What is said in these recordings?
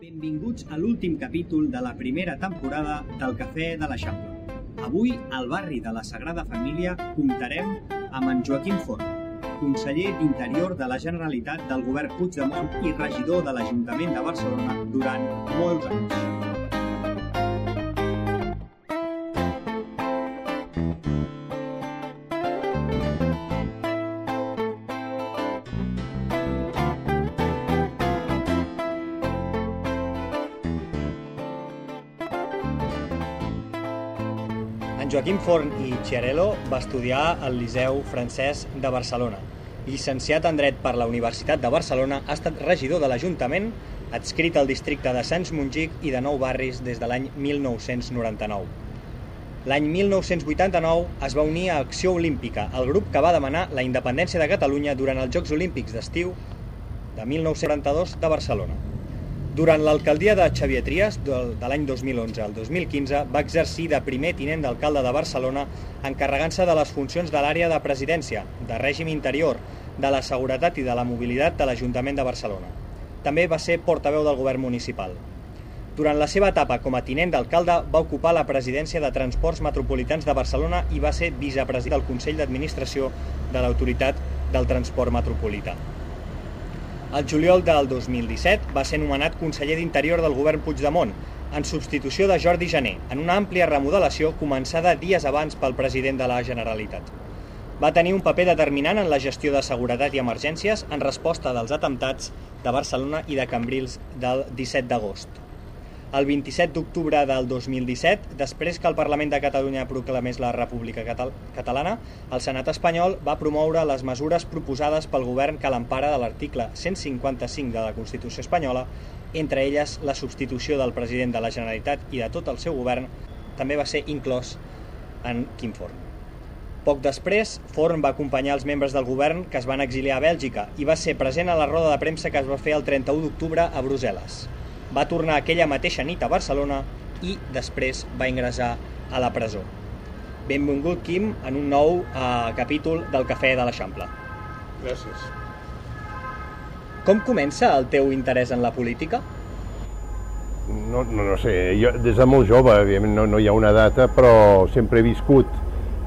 Benvinguts a l'últim capítol de la primera temporada del Cafè de l'Eixample. Avui, al barri de la Sagrada Família, comptarem amb en Joaquim Forn, conseller d'Interior de la Generalitat del govern Puigdemont i regidor de l'Ajuntament de Barcelona durant molts anys. Joaquim Forn i Chiarello va estudiar al Liceu Francès de Barcelona. Llicenciat en Dret per la Universitat de Barcelona, ha estat regidor de l'Ajuntament, adscrit al districte de Sants Montjuïc i de Nou Barris des de l'any 1999. L'any 1989 es va unir a Acció Olímpica, el grup que va demanar la independència de Catalunya durant els Jocs Olímpics d'estiu de 1942 de Barcelona. Durant l'alcaldia de Xavier Trias, de, l'any 2011 al 2015, va exercir de primer tinent d'alcalde de Barcelona, encarregant-se de les funcions de l'àrea de presidència, de règim interior, de la seguretat i de la mobilitat de l'Ajuntament de Barcelona. També va ser portaveu del govern municipal. Durant la seva etapa com a tinent d'alcalde va ocupar la presidència de Transports Metropolitans de Barcelona i va ser vicepresident del Consell d'Administració de l'Autoritat del Transport Metropolità. El juliol del 2017 va ser nomenat conseller d'Interior del govern Puigdemont, en substitució de Jordi Jané, en una àmplia remodelació començada dies abans pel president de la Generalitat. Va tenir un paper determinant en la gestió de seguretat i emergències en resposta dels atemptats de Barcelona i de Cambrils del 17 d'agost. El 27 d'octubre del 2017, després que el Parlament de Catalunya proclamés la República Catal Catalana, el Senat espanyol va promoure les mesures proposades pel govern que l'empara de l'article 155 de la Constitució espanyola, entre elles la substitució del president de la Generalitat i de tot el seu govern, també va ser inclòs en Quim Forn. Poc després, Forn va acompanyar els membres del govern que es van exiliar a Bèlgica i va ser present a la roda de premsa que es va fer el 31 d'octubre a Brussel·les va tornar aquella mateixa nit a Barcelona i després va ingressar a la presó. Benvingut, Quim, en un nou uh, capítol del Cafè de l'Eixample. Gràcies. Com comença el teu interès en la política? No, no, no sé, jo des de molt jove, evidentment no, no hi ha una data, però sempre he viscut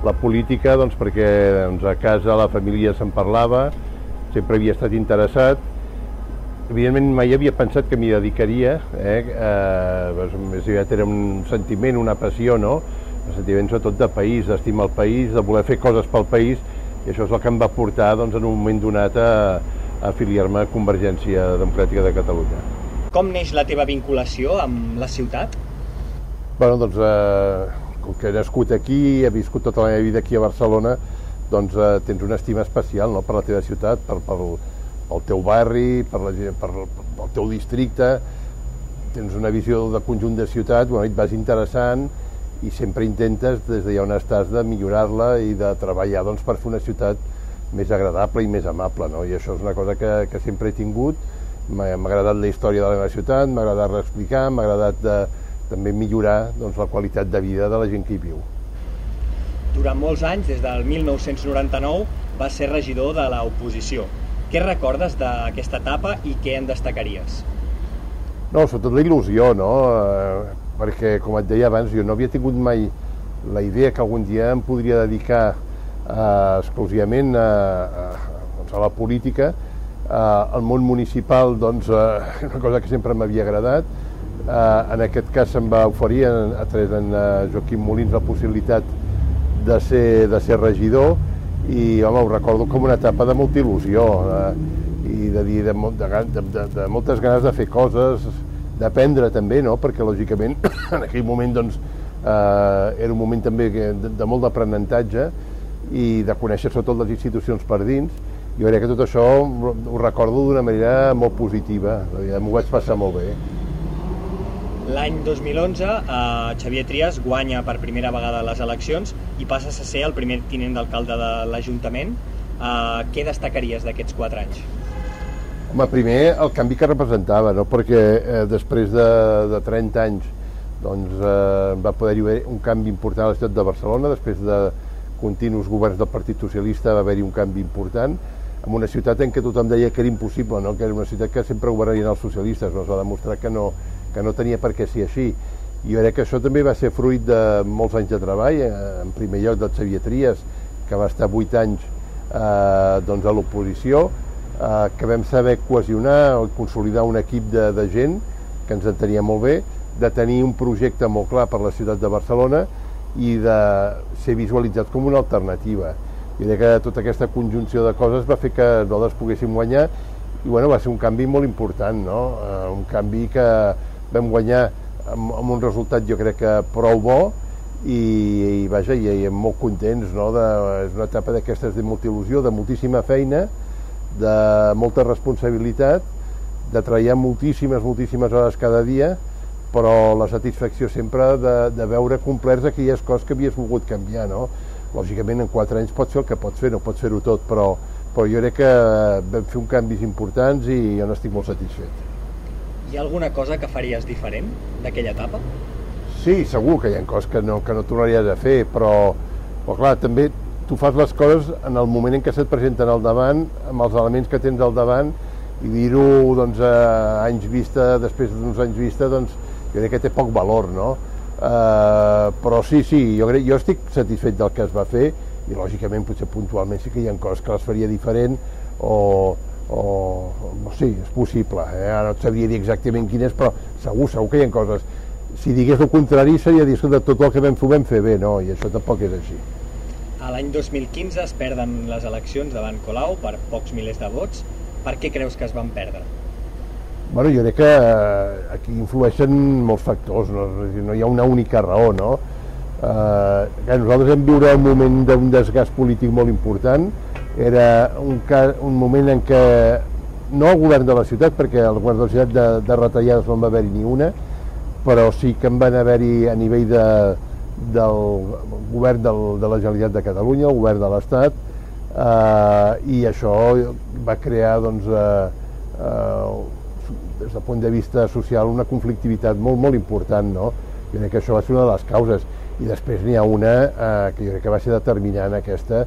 la política doncs, perquè doncs, a casa la família se'n parlava, sempre havia estat interessat, evidentment mai havia pensat que m'hi dedicaria, eh? eh doncs, més aviat era un sentiment, una passió, no? Un sentiment sobretot de país, d'estimar el país, de voler fer coses pel país, i això és el que em va portar doncs, en un moment donat a, a afiliar-me a Convergència Democràtica de Catalunya. Com neix la teva vinculació amb la ciutat? Bueno, doncs, eh, com que he nascut aquí, he viscut tota la meva vida aquí a Barcelona, doncs eh, tens una estima especial no? per la teva ciutat, per, per, pel teu barri, per, la, per, pel teu districte, tens una visió de conjunt de ciutat, bueno, et vas interessant i sempre intentes, des d'allà on estàs, de millorar-la i de treballar doncs, per fer una ciutat més agradable i més amable. No? I això és una cosa que, que sempre he tingut. M'ha agradat la història de la meva ciutat, m'ha agradat reexplicar, m'ha agradat de, també millorar doncs, la qualitat de vida de la gent que hi viu. Durant molts anys, des del 1999, va ser regidor de l'oposició. Què recordes d'aquesta etapa i què en destacaries? No, sobretot la il·lusió, no? Eh, perquè, com et deia abans, jo no havia tingut mai la idea que algun dia em podria dedicar eh, exclusivament a, a, doncs a la política. Eh, al món municipal, doncs, eh, una cosa que sempre m'havia agradat. Eh, en aquest cas se'm va oferir a, través d'en Joaquim Molins la possibilitat de ser, de ser regidor i home, ho recordo com una etapa de molta il·lusió eh, i de, dir, de, de, de, de, de moltes ganes de fer coses, d'aprendre també, no? perquè lògicament en aquell moment doncs, eh, era un moment també de, de molt d'aprenentatge i de conèixer sobretot les institucions per dins jo crec que tot això ho recordo d'una manera molt positiva, m'ho vaig passar molt bé. L'any 2011, eh, Xavier Trias guanya per primera vegada les eleccions i passes a ser el primer tinent d'alcalde de l'Ajuntament. Eh, què destacaries d'aquests quatre anys? Home, primer el canvi que representava, no? perquè eh, després de, de 30 anys doncs, eh, va poder-hi haver un canvi important a la ciutat de Barcelona, després de continus governs del Partit Socialista va haver-hi un canvi important, en una ciutat en què tothom deia que era impossible, no? que era una ciutat que sempre governarien els socialistes, no? es va demostrar que no, que no tenia per què ser així. Jo crec que això també va ser fruit de molts anys de treball, eh, en primer lloc del Xavier Trias, que va estar 8 anys eh, doncs a l'oposició, eh, que vam saber cohesionar o consolidar un equip de, de gent que ens entenia molt bé, de tenir un projecte molt clar per la ciutat de Barcelona i de ser visualitzats com una alternativa. I crec que tota aquesta conjunció de coses va fer que nosaltres poguéssim guanyar i bueno, va ser un canvi molt important, no? Eh, un canvi que vam guanyar amb, amb un resultat jo crec que prou bo i, i vaja, i, i molt contents, no? De, és una etapa d'aquestes de molta il·lusió, de moltíssima feina, de molta responsabilitat, de treballar moltíssimes, moltíssimes hores cada dia, però la satisfacció sempre de, de veure complerts aquelles coses que havies volgut canviar, no? Lògicament, en quatre anys pots fer el que pots fer, no pots fer-ho tot, però, però jo crec que vam fer un canvis importants i jo n'estic molt satisfet. Hi ha alguna cosa que faries diferent d'aquella etapa? Sí, segur que hi ha coses que no, que no tornaries a fer, però, però clar, també tu fas les coses en el moment en què se't presenten al davant, amb els elements que tens al davant, i dir-ho doncs, a anys vista, després d'uns anys vista, doncs, jo crec que té poc valor, no? Uh, però sí, sí, jo, crec, jo estic satisfet del que es va fer i lògicament potser puntualment sí que hi ha coses que les faria diferent o, o, o sí, és possible, eh? ara no et sabria dir exactament quines, però segur, segur que hi ha coses. Si digués el contrari seria dir, escolta, tot el que vam fer ho vam fer bé, no? I això tampoc és així. A l'any 2015 es perden les eleccions davant Colau per pocs milers de vots. Per què creus que es van perdre? Bueno, jo crec que eh, aquí influeixen molts factors, no, no hi ha una única raó, no? Eh, nosaltres hem viure un moment d'un desgast polític molt important, era un, cas, un moment en què no el govern de la ciutat, perquè el govern de la ciutat de, de retallades no en va haver-hi ni una, però sí que en van haver-hi a nivell de, del govern del, de la Generalitat de Catalunya, el govern de l'Estat, eh, i això va crear, doncs, eh, eh, des del punt de vista social, una conflictivitat molt, molt important, no? Jo crec que això va ser una de les causes. I després n'hi ha una eh, que jo crec que va ser determinant aquesta,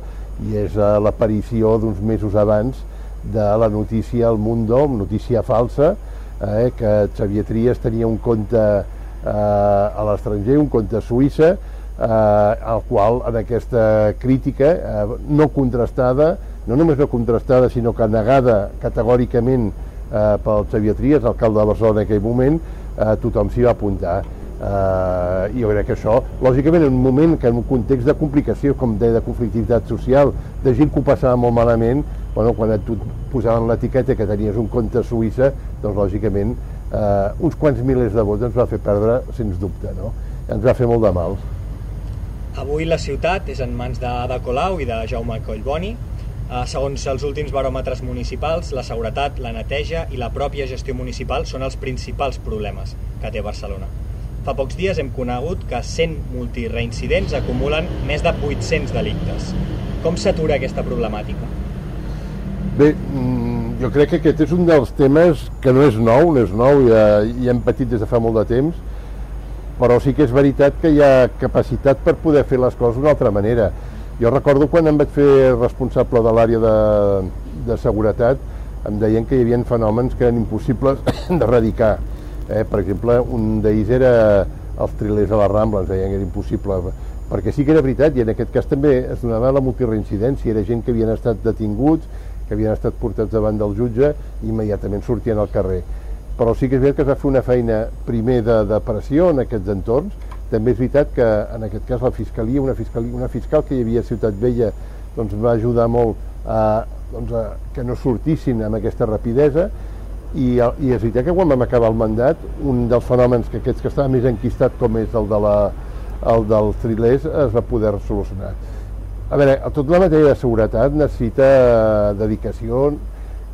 i és eh, l'aparició d'uns mesos abans de la notícia al Mundo, notícia falsa, eh, que Xavier Trias tenia un compte eh, a l'estranger, un compte a Suïssa, eh, al qual en aquesta crítica eh, no contrastada, no només no contrastada, sinó que negada categòricament eh, pel Xavier Trias, alcalde de Barcelona en aquell moment, eh, tothom s'hi va apuntar. Eh, jo crec que això, lògicament, en un moment que en un context de complicació, com deia, de conflictivitat social, de gent que ho passava molt malament, bueno, quan et posaven l'etiqueta que tenies un compte a Suïssa, doncs lògicament eh, uns quants milers de vots ens va fer perdre, sens dubte, no? Ens va fer molt de mal. Avui la ciutat és en mans d'Ada Colau i de Jaume Collboni. Eh, segons els últims baròmetres municipals, la seguretat, la neteja i la pròpia gestió municipal són els principals problemes que té Barcelona. Fa pocs dies hem conegut que 100 multireincidents acumulen més de 800 delictes. Com s'atura aquesta problemàtica? Bé, mm, jo crec que aquest és un dels temes que no és nou, no és nou, ja, ja hem patit des de fa molt de temps, però sí que és veritat que hi ha capacitat per poder fer les coses d'una altra manera. Jo recordo quan em vaig fer responsable de l'àrea de, de seguretat, em deien que hi havia fenòmens que eren impossibles d'erradicar. Eh? Per exemple, un d'ells era els trilers a la Rambla, ens deien que era impossible, perquè sí que era veritat, i en aquest cas també es donava la multireincidència, era gent que havien estat detinguts, que havien estat portats davant del jutge i immediatament sortien al carrer. Però sí que és veritat que es va fer una feina primer de, de pressió en aquests entorns. També és veritat que en aquest cas la Fiscalia, una, fiscalia, una fiscal que hi havia a Ciutat Vella, doncs va ajudar molt a, doncs a que no sortissin amb aquesta rapidesa i, i és veritat que quan vam acabar el mandat un dels fenòmens que aquests que estava més enquistat com és el, de la, el dels trilers es va poder solucionar a veure, tota la matèria de seguretat necessita eh, dedicació.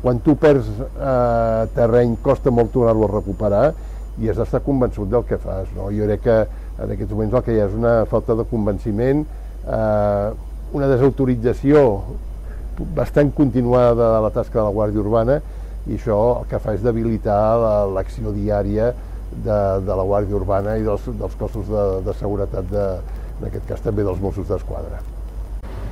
Quan tu perds eh, terreny costa molt tornar-lo a recuperar i has d'estar convençut del que fas. No? Jo crec que en aquests moments el que hi ha és una falta de convenciment, eh, una desautorització bastant continuada de la tasca de la Guàrdia Urbana i això el que fa és debilitar l'acció diària de, de la Guàrdia Urbana i dels, dels cossos de, de seguretat, de, en aquest cas també dels Mossos d'Esquadra.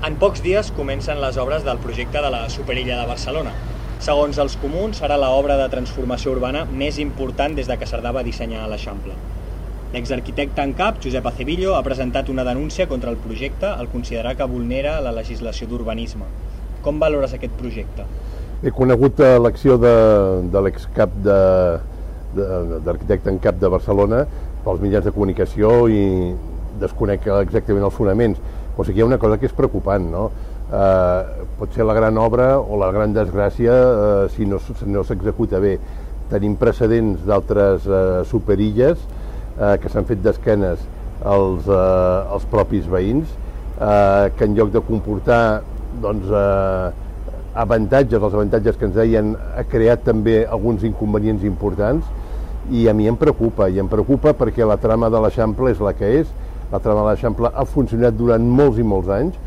En pocs dies comencen les obres del projecte de la Superilla de Barcelona. Segons els comuns, serà l'obra de transformació urbana més important des de que Cerdà va dissenyar l'Eixample. L'exarquitecte en cap, Josep Acevillo, ha presentat una denúncia contra el projecte al considerar que vulnera la legislació d'urbanisme. Com valores aquest projecte? He conegut eh, l'acció de, de l'excap d'arquitecte en cap de Barcelona pels mitjans de comunicació i desconec exactament els fonaments. O sigui, hi ha una cosa que és preocupant, no? Eh, pot ser la gran obra o la gran desgràcia eh, si no, no s'executa bé. Tenim precedents d'altres eh, superilles eh, que s'han fet d'esquenes als, eh, als propis veïns, eh, que en lloc de comportar doncs, eh, avantatges, els avantatges que ens deien, ha creat també alguns inconvenients importants i a mi em preocupa, i em preocupa perquè la trama de l'Eixample és la que és, la trama de l'Eixample ha funcionat durant molts i molts anys,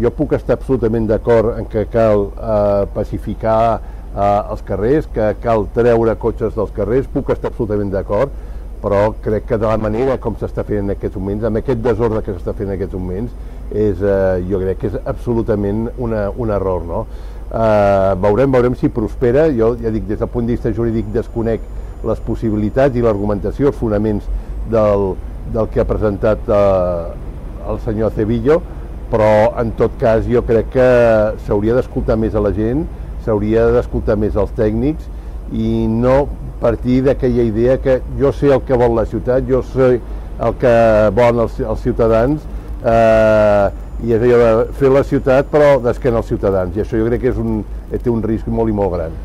jo puc estar absolutament d'acord en que cal eh, pacificar eh, els carrers, que cal treure cotxes dels carrers, puc estar absolutament d'acord, però crec que de la manera com s'està fent en aquests moments, amb aquest desordre que s'està fent en aquests moments, és, eh, jo crec que és absolutament una, un error. No? Eh, veurem, veurem si prospera, jo ja dic, des del punt de vista jurídic desconec les possibilitats i l'argumentació, els fonaments del, del que ha presentat eh, el senyor Cevillo, però en tot cas jo crec que s'hauria d'escoltar més a la gent, s'hauria d'escoltar més als tècnics i no partir d'aquella idea que jo sé el que vol la ciutat, jo sé el que volen els, els ciutadans eh, i és allò de fer la ciutat però d'esquena als ciutadans i això jo crec que és un, té un risc molt i molt gran.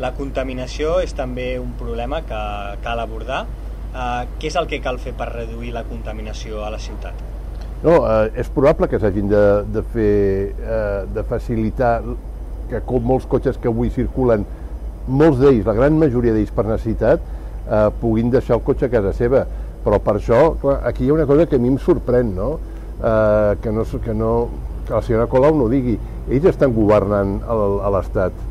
La contaminació és també un problema que cal abordar. Uh, què és el que cal fer per reduir la contaminació a la ciutat? No, eh, és probable que s'hagin de, de fer, eh, de facilitar que com molts cotxes que avui circulen, molts d'ells, la gran majoria d'ells per necessitat, eh, puguin deixar el cotxe a casa seva. Però per això, clar, aquí hi ha una cosa que a mi em sorprèn, no? Eh, que no, que no que la senyora Colau no digui. Ells estan governant a l'Estat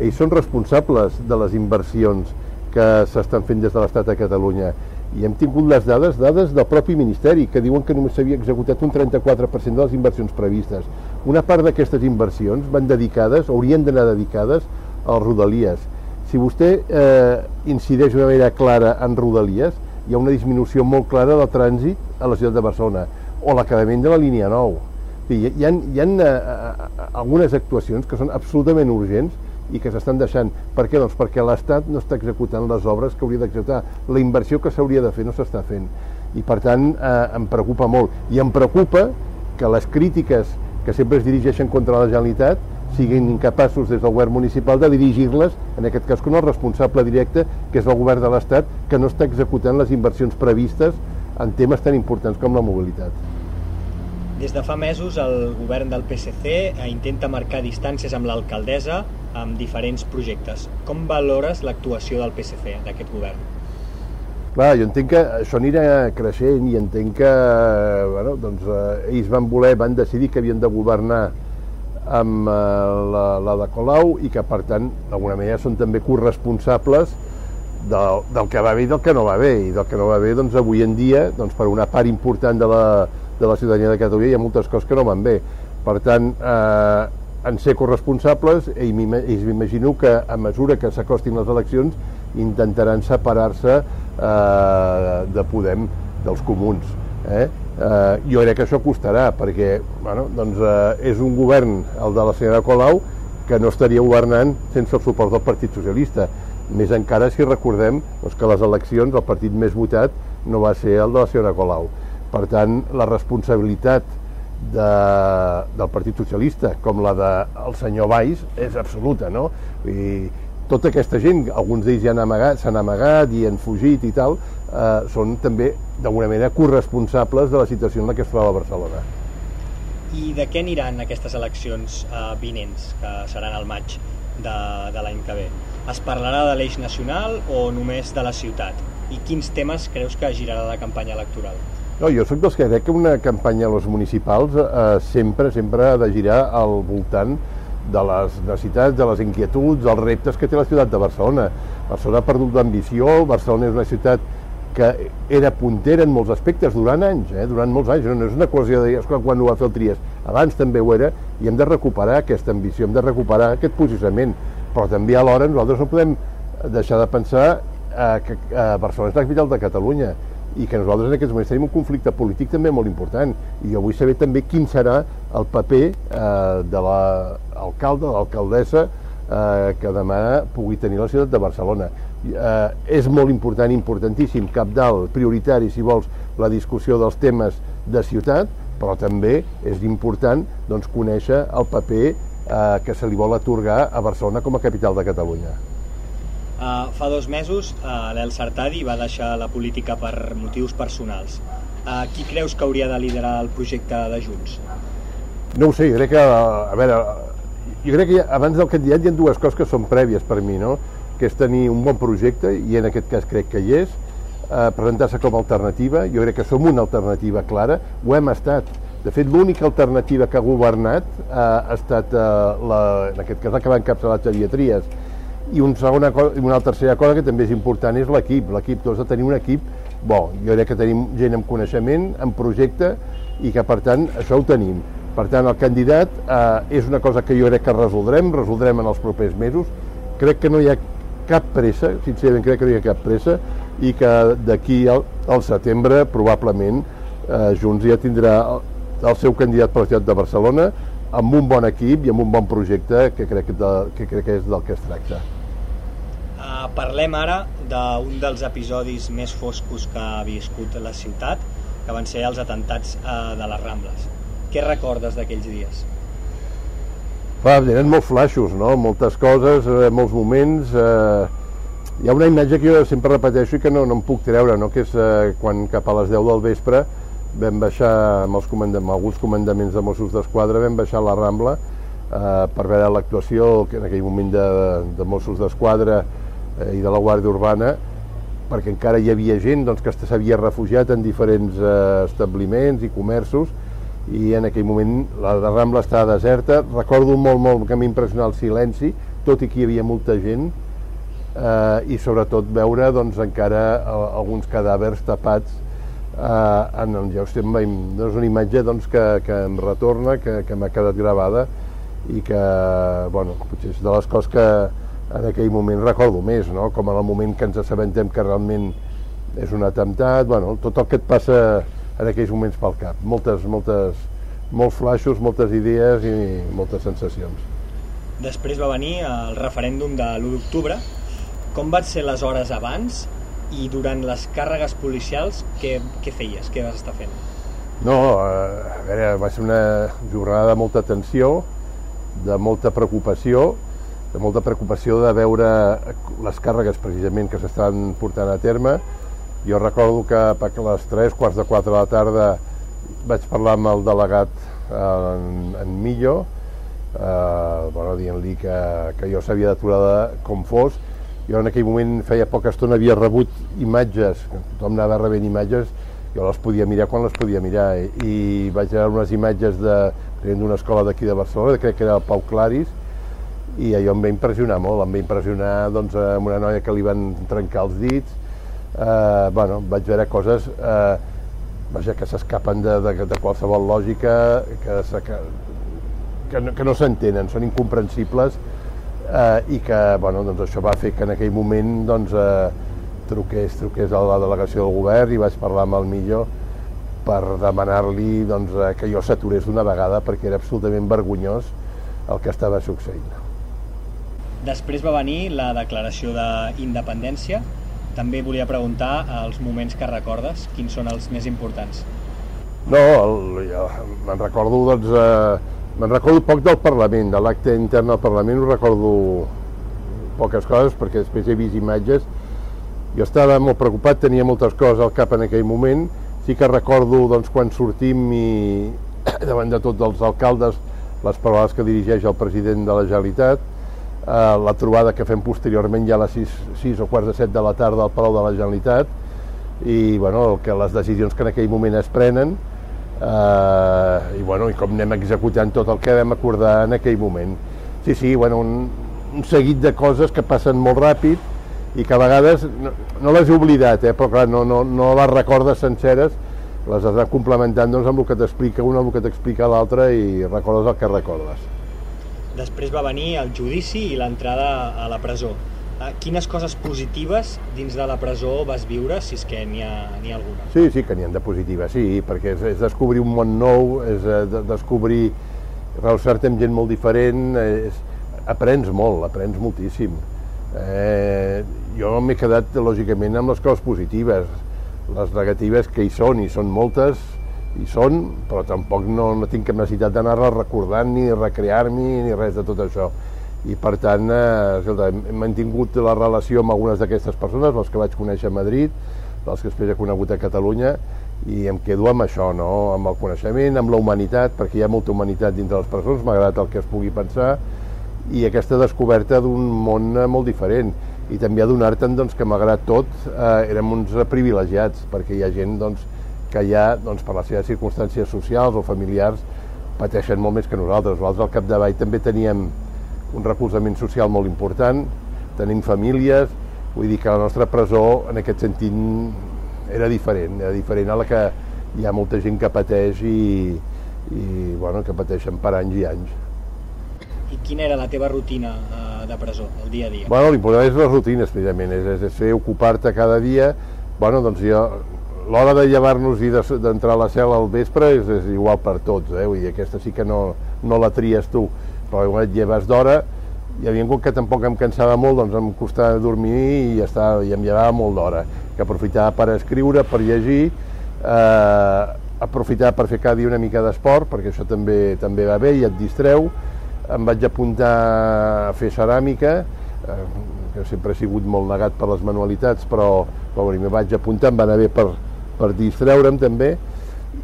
ells són responsables de les inversions que s'estan fent des de l'Estat a Catalunya i hem tingut les dades, dades del propi Ministeri, que diuen que només s'havia executat un 34% de les inversions previstes. Una part d'aquestes inversions van dedicades, haurien d'anar dedicades als Rodalies. Si vostè eh, incideix d'una manera clara en Rodalies, hi ha una disminució molt clara del trànsit a la ciutat de Barcelona, o l'acabament de la línia 9. Hi hi ha, hi ha eh, algunes actuacions que són absolutament urgents i que s'estan deixant. Per què? Doncs perquè l'Estat no està executant les obres que hauria d'executar. La inversió que s'hauria de fer no s'està fent. I per tant eh, em preocupa molt. I em preocupa que les crítiques que sempre es dirigeixen contra la Generalitat siguin incapaços des del govern municipal de dirigir-les, en aquest cas com el responsable directe, que és el govern de l'Estat, que no està executant les inversions previstes en temes tan importants com la mobilitat. Des de fa mesos el govern del PSC intenta marcar distàncies amb l'alcaldessa amb diferents projectes. Com valores l'actuació del PSC, d'aquest govern? Clar, jo entenc que això anirà creixent i entenc que bueno, doncs, eh, ells van voler, van decidir que havien de governar amb eh, la, la de Colau i que per tant d'alguna manera són també corresponsables del, del que va bé i del que no va bé i del que no va bé doncs avui en dia doncs, per una part important de la, de la ciutadania de Catalunya hi ha moltes coses que no van bé per tant eh, en ser corresponsables, ells m'imagino que a mesura que s'acostin les eleccions intentaran separar-se eh, de Podem dels comuns. Eh? Eh, jo crec que això costarà, perquè bueno, doncs, eh, és un govern, el de la senyora Colau, que no estaria governant sense el suport del Partit Socialista. Més encara si recordem doncs, que les eleccions, el partit més votat, no va ser el de la senyora Colau. Per tant, la responsabilitat de, del Partit Socialista com la del senyor Valls és absoluta, no? I tota aquesta gent, alguns d'ells ja s'han amagat i han fugit i tal, eh, són també d'alguna manera corresponsables de la situació en la que es troba Barcelona. I de què aniran aquestes eleccions eh, vinents, que seran al maig de, de l'any que ve? Es parlarà de l'eix nacional o només de la ciutat? I quins temes creus que girarà la campanya electoral? No, jo sóc dels que crec que una campanya a les municipals eh, sempre, sempre ha de girar al voltant de les necessitats, de les inquietuds, dels reptes que té la ciutat de Barcelona. Barcelona ha perdut l'ambició, Barcelona és una ciutat que era puntera en molts aspectes durant anys, eh? durant molts anys, no és una qüestió de dir, quan ho va fer el Trias, abans també ho era, i hem de recuperar aquesta ambició, hem de recuperar aquest posicionament, però també alhora nosaltres no podem deixar de pensar eh, que eh, Barcelona és la capital de Catalunya i que nosaltres en aquests moments tenim un conflicte polític també molt important i jo vull saber també quin serà el paper eh, de l'alcalde, la, l'alcaldessa eh, que demà pugui tenir la ciutat de Barcelona. Eh, és molt important, importantíssim, cap dalt, prioritari, si vols, la discussió dels temes de ciutat, però també és important doncs, conèixer el paper eh, que se li vol atorgar a Barcelona com a capital de Catalunya. Uh, fa dos mesos uh, l'El Sartadi va deixar la política per motius personals. Uh, qui creus que hauria de liderar el projecte de Junts? No ho sé, crec que, a veure, jo crec que abans del candidat hi ha dues coses que són prèvies per mi, no? que és tenir un bon projecte, i en aquest cas crec que hi és, eh, presentar-se com a alternativa, jo crec que som una alternativa clara, ho hem estat. De fet, l'única alternativa que ha governat eh, ha estat, eh, la, en aquest cas, la que va encapçalar Xavier Trias, i una, segona cosa, una tercera cosa que també és important és l'equip. L'equip, tots de tenir un equip bo. Jo crec que tenim gent amb coneixement, amb projecte, i que, per tant, això ho tenim. Per tant, el candidat eh, és una cosa que jo crec que resoldrem, resoldrem en els propers mesos. Crec que no hi ha cap pressa, sincerament crec que no hi ha cap pressa, i que d'aquí al, al setembre, probablement, eh, Junts ja tindrà el, el seu candidat per la ciutat de Barcelona, amb un bon equip i amb un bon projecte que crec que, de, que, crec que és del que es tracta. Uh, parlem ara d'un dels episodis més foscos que ha viscut la ciutat, que van ser els atentats uh, de les Rambles. Què recordes d'aquells dies? Va, eren molts flaixos, no? moltes coses, eh, molts moments. Eh, hi ha una imatge que jo sempre repeteixo i que no, no em puc treure, no? que és eh, quan cap a les 10 del vespre vam baixar amb, els comandaments, amb alguns comandaments de Mossos d'Esquadra, vam baixar a la Rambla eh, per veure l'actuació que en aquell moment de, de Mossos d'Esquadra eh, i de la Guàrdia Urbana perquè encara hi havia gent doncs, que s'havia refugiat en diferents eh, establiments i comerços i en aquell moment la, la Rambla estava deserta. Recordo molt, molt que m'impressionà el silenci, tot i que hi havia molta gent, eh, i sobretot veure doncs, encara alguns cadàvers tapats eh, en el veient. És una imatge doncs, que, que em retorna, que, que m'ha quedat gravada i que, bueno, potser és de les coses que, en aquell moment recordo més, no? com en el moment que ens assabentem que realment és un atemptat, bueno, tot el que et passa en aquells moments pel cap, moltes, moltes, molts flaixos, moltes idees i moltes sensacions. Després va venir el referèndum de l'1 d'octubre. Com van ser les hores abans i durant les càrregues policials què, què feies, què vas estar fent? No, a veure, va ser una jornada de molta tensió, de molta preocupació, de molta preocupació de veure les càrregues precisament que s'estan portant a terme. Jo recordo que a les 3, quarts de 4 de la tarda vaig parlar amb el delegat en, en Millo, eh, bueno, dient-li que, que jo s'havia d'aturar com fos. Jo en aquell moment feia poca estona havia rebut imatges, tothom anava rebent imatges, jo les podia mirar quan les podia mirar i, i vaig veure unes imatges d'una escola d'aquí de Barcelona, crec que era el Pau Claris, i allò em va impressionar molt, em va impressionar doncs, amb una noia que li van trencar els dits, eh, bueno, vaig veure coses eh, vaja, que s'escapen de, de, de qualsevol lògica, que, que, que no, que no s'entenen, són incomprensibles eh, i que bueno, doncs això va fer que en aquell moment doncs, eh, truqués, truqués a la delegació del govern i vaig parlar amb el millor per demanar-li doncs, eh, que jo s'aturés d'una vegada perquè era absolutament vergonyós el que estava succeint. Després va venir la declaració d'independència. També volia preguntar els moments que recordes, quins són els més importants? No, me'n recordo, doncs, eh, me'n recordo poc del Parlament, de l'acte intern del Parlament ho recordo poques coses perquè després he vist imatges. Jo estava molt preocupat, tenia moltes coses al cap en aquell moment. Sí que recordo doncs, quan sortim i davant de tots els alcaldes les paraules que dirigeix el president de la Generalitat, eh, la trobada que fem posteriorment ja a les 6, 6 o quarts de 7 de la tarda al Palau de la Generalitat i bueno, que les decisions que en aquell moment es prenen eh, i, bueno, i com anem executant tot el que vam acordar en aquell moment. Sí, sí, bueno, un, un seguit de coses que passen molt ràpid i que a vegades no, no les he oblidat, eh, però clar, no, no, no les recordes senceres, les has anat complementant doncs, amb el que t'explica una, amb el que t'explica l'altre i recordes el que recordes. Després va venir el judici i l'entrada a la presó. Eh, quines coses positives dins de la presó vas viure, si és que n'hi ha, ha alguna? Sí, sí, que n'hi ha de positives, sí, perquè és, és descobrir un món nou, és eh, de, descobrir, relacionar-te amb gent molt diferent, és, aprens molt, aprens moltíssim. Eh, jo m'he quedat, lògicament, amb les coses positives. Les negatives que hi són, i són moltes, hi són, però tampoc no, no tinc cap necessitat d'anar-les recordant ni recrear-m'hi ni res de tot això. I per tant, eh, escolta, he mantingut la relació amb algunes d'aquestes persones, les que vaig conèixer a Madrid, les que després he conegut a Catalunya, i em quedo amb això, no? amb el coneixement, amb la humanitat, perquè hi ha molta humanitat dins de les persones, m'ha agradat el que es pugui pensar, i aquesta descoberta d'un món eh, molt diferent i també adonar-te'n doncs, que malgrat tot eh, érem uns privilegiats perquè hi ha gent doncs, que ja doncs, per les seves circumstàncies socials o familiars pateixen molt més que nosaltres. Nosaltres al capdavall també teníem un recolzament social molt important, tenim famílies, vull dir que la nostra presó en aquest sentit era diferent, era diferent a la que hi ha molta gent que pateix i, i bueno, que pateixen per anys i anys. I quina era la teva rutina eh, de presó, el dia a dia? Bueno, l'important és les rutines, precisament, és, és, fer ocupar-te cada dia. Bueno, doncs jo, l'hora de llevar-nos i d'entrar a la cel·la al vespre és, és igual per tots, eh? Vull dir, aquesta sí que no, no la tries tu, però quan et lleves d'hora, i havia un que tampoc em cansava molt, doncs em costava dormir i, està, i em llevava molt d'hora, que aprofitava per escriure, per llegir, eh, aprofitar per fer cada dia una mica d'esport, perquè això també també va bé i et distreu, em vaig apuntar a fer ceràmica, eh, que sempre he sigut molt negat per les manualitats, però, però bueno, m'hi vaig apuntar, em va anar bé per, per distreure'm també,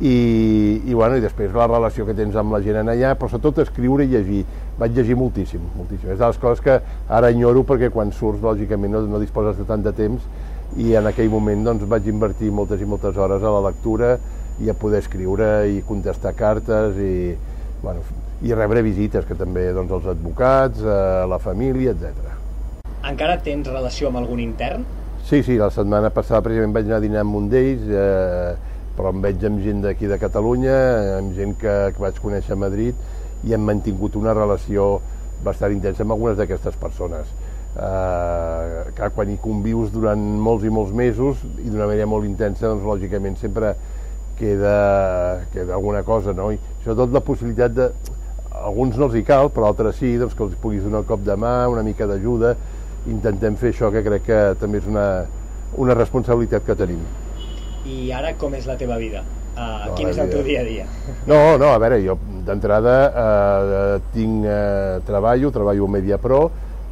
i, i, bueno, i després la relació que tens amb la gent en allà, però sobretot escriure i llegir. Vaig llegir moltíssim, moltíssim. És de les coses que ara enyoro perquè quan surts, lògicament, no, no disposes de tant de temps i en aquell moment doncs, vaig invertir moltes i moltes hores a la lectura i a poder escriure i contestar cartes i, bueno, i rebre visites, que també doncs, els advocats, eh, la família, etc. Encara tens relació amb algun intern? Sí, sí, la setmana passada precisament vaig anar a dinar amb un d'ells, eh, però em veig amb gent d'aquí de Catalunya, amb gent que, que vaig conèixer a Madrid, i hem mantingut una relació bastant intensa amb algunes d'aquestes persones. Eh, que quan hi convius durant molts i molts mesos i d'una manera molt intensa, doncs lògicament sempre queda, queda alguna cosa, no? I sobretot la possibilitat de, alguns no els hi cal, però altres sí, doncs, que els puguis donar un cop de mà, una mica d'ajuda. Intentem fer això, que crec que també és una, una responsabilitat que tenim. I ara com és la teva vida? Uh, no, quin és el teu dia a dia? No, no, a veure, jo d'entrada uh, tinc uh, treballo, treballo a MediaPro,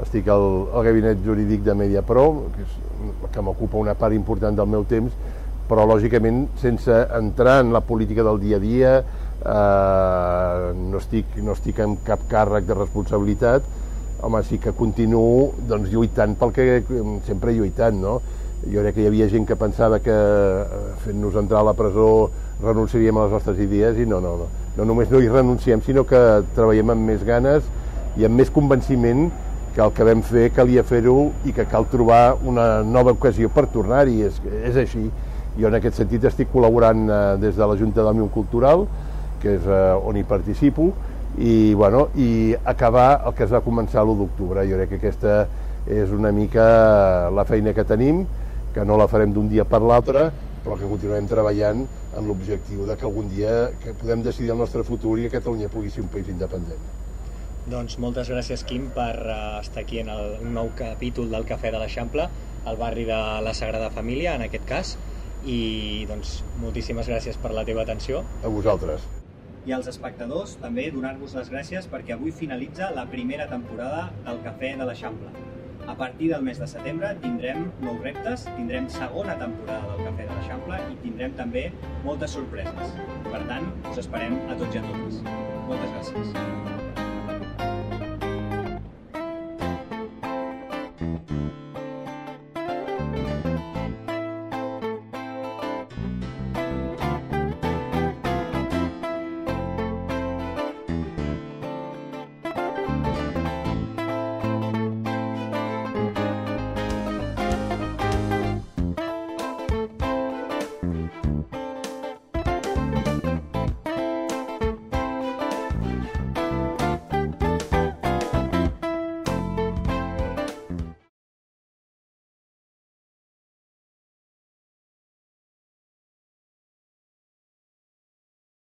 estic al, al gabinet jurídic de MediaPro, que, és, que m'ocupa una part important del meu temps, però lògicament sense entrar en la política del dia a dia, eh, no, estic, no estic en cap càrrec de responsabilitat, home, sí que continuo doncs, lluitant pel que sempre he lluitant, no? Jo crec que hi havia gent que pensava que eh, fent-nos entrar a la presó renunciaríem a les nostres idees i no, no, no. No només no hi renunciem, sinó que treballem amb més ganes i amb més convenciment que el que vam fer calia fer-ho i que cal trobar una nova ocasió per tornar-hi, és, és així. Jo en aquest sentit estic col·laborant eh, des de la Junta d'Òmnium Cultural, que és eh, on hi participo, i, bueno, i acabar el que es va començar l'1 d'octubre. Jo crec que aquesta és una mica la feina que tenim, que no la farem d'un dia per l'altre, però que continuem treballant amb l'objectiu de que algun dia que podem decidir el nostre futur i que Catalunya pugui ser un país independent. Doncs moltes gràcies, Quim, per uh, estar aquí en el, un nou capítol del Cafè de l'Eixample, al barri de la Sagrada Família, en aquest cas, i doncs moltíssimes gràcies per la teva atenció. A vosaltres i als espectadors també donar-vos les gràcies perquè avui finalitza la primera temporada del Cafè de l'Eixample. A partir del mes de setembre tindrem nous reptes, tindrem segona temporada del Cafè de l'Eixample i tindrem també moltes sorpreses. Per tant, us esperem a tots i a totes. Moltes gràcies.